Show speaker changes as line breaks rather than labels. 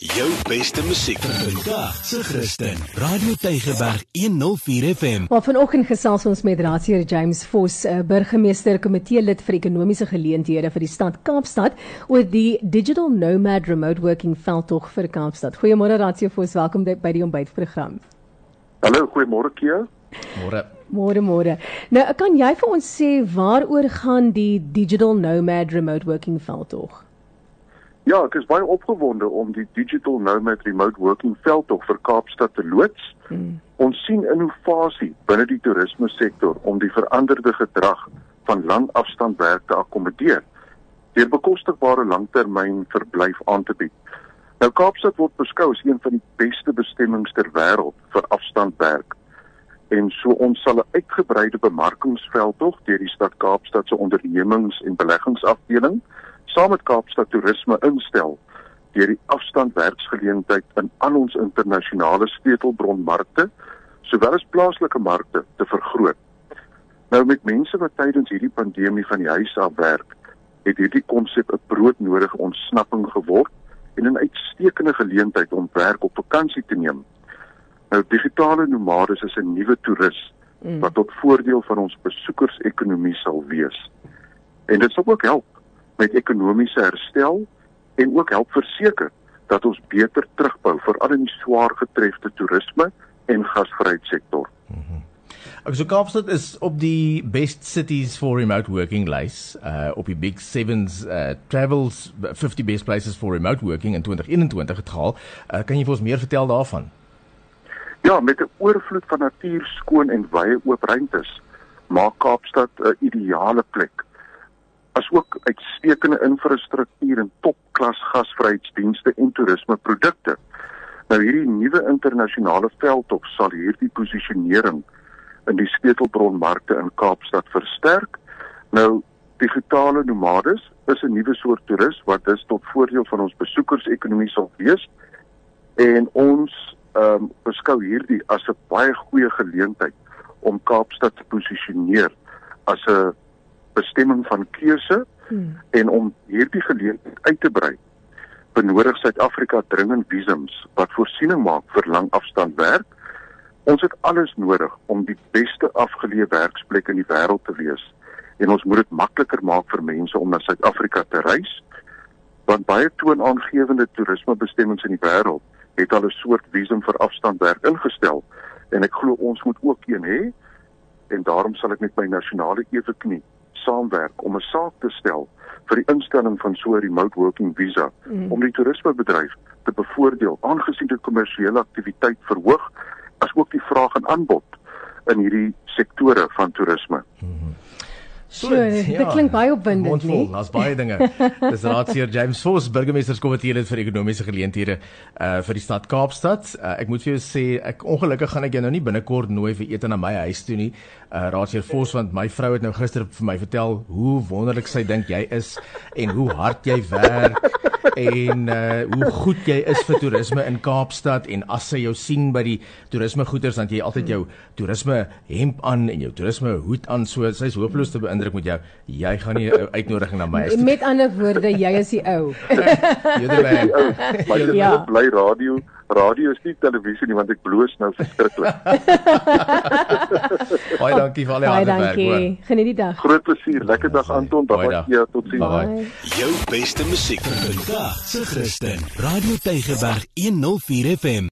Jou beste musiek vandag se Christen. Radio Tygerberg 104 FM.
Maar vanoggend gesels ons met Raadsheer James Vos, uh, burgemeester komitee lid vir ekonomiese geleenthede vir die stad Kaapstad oor die Digital Nomad Remote Working veldtog vir Kaapstad. Goeiemôre Raadsheer Vos, welkom by die ontbytprogram.
Hallo, goeiemôre Kia.
Môre.
Môre môre. Nou, kan jy vir ons sê waaroor gaan die Digital Nomad Remote Working veldtog?
Ja, ek is baie opgewonde om die Digital Nomad Remote Working veldtog vir Kaapstad te loods. Hmm. Ons sien innovasie binne die toerisme sektor om die veranderde gedrag van langafstandwerk te akkommodeer deur bekostigbare langtermyn verblyf aan te bied. Nou Kaapstad word beskou as een van die beste bestemmings ter wêreld vir afstandwerk. En so ons sal 'n uitgebreide bemarkingsveldtog deur die stad Kaapstad se ondernemings- en beleggingsafdeling saam met Kaapstad Toerisme instel deur die afstandwerksgeleentheid in al ons internasionale sleutelbronmarkte sowel as plaaslike markte te vergroot. Nou met mense wat tydens hierdie pandemie van die huis af werk, het hierdie konsep 'n broodnodige ontsnapping geword en 'n uitstekende geleentheid om werk op vakansie te neem. Nou digitale nomades is 'n nuwe toerist mm. wat tot voordeel van ons besoekersekonomie sal wees. En dit sal ook help met ekonomiese herstel en ook help verseker dat ons beter terugbou veral in die swaar getrefte toerisme en gasvryheidssektor.
Ek so Kaapstad is op die best cities for remote working lys uh op die Big 7s uh travels 50 best places for remote working in 2021 het gehaal. Uh kan jy vir ons meer vertel daarvan?
Ja, met 'n oorvloed van natuur, skoon en wye oop ruimtes maak Kaapstad 'n ideale plek asook uitstekende infrastruktuur en topklas gasvryheidsdienste en toerismeprodukte. Nou hierdie nuwe internasionale veldtog sal hierdie posisionering in die sleutelbronmarkte in Kaapstad versterk. Nou digitale nomades is 'n nuwe soort toerist wat dus tot voordeel van ons besoekersekonomie sal wees en ons ehm um, beskou hierdie as 'n baie goeie geleentheid om Kaapstad te posisioneer as 'n bestemming van keuse hmm. en om hierdie geleentheid uit te brei benodig Suid-Afrika dringend visums wat voorsiening maak vir langafstand werk. Ons het alles nodig om die beste afgeleë werksplek in die wêreld te wees en ons moet dit makliker maak vir mense om na Suid-Afrika te reis want baie toonaangewende toerismebestemmings in die wêreld het al 'n soort visum vir afstandwerk ingestel en ek glo ons moet ook een hê en daarom sal ek met my nasionale eweknie saamwerk om 'n saak te stel vir die instelling van so 'n remote working visa mm. om die toerismebedryf te bevoordeel aangesien dit kommersiële aktiwiteit verhoog asook die vraag en aanbod in hierdie sektore van toerisme. Mm -hmm.
So, dit ja, klink baie opwindend,
nie? Daar's baie dinge. Dis Raadsheer James Vos, burgemeesterskomitee lid vir ekonomiese geleenthede uh vir die stad Kaapstad. Uh, ek moet vir jou sê, ek ongelukkig gaan ek jou nou nie binnekort nooi vir ete na my huis toe nie. Uh Raadsheer Vos want my vrou het nou gister vir my vertel hoe wonderlik sy dink jy is en hoe hard jy werk en uh hoe goed jy is vir toerisme in Kaapstad en as sy jou sien by die toerisme goeders dan jy altyd jou toerisme hemp aan en jou toerisme hoed aan so sy's hopeloos te beïndruk met jou. Jy gaan nie 'n uitnodiging na my
is met ander woorde jy is die ou.
Jy ja bly radio. Radio is nie televisie nie want ek bloos nou verskriklik.
Baie dankie vir al die harde werk hoor.
Geniet die dag.
Groot plesier. Lekker dag Anton. Baie tot sien
jou beste musiek vir vandag. Se Christen Radio Tygerberg 104 FM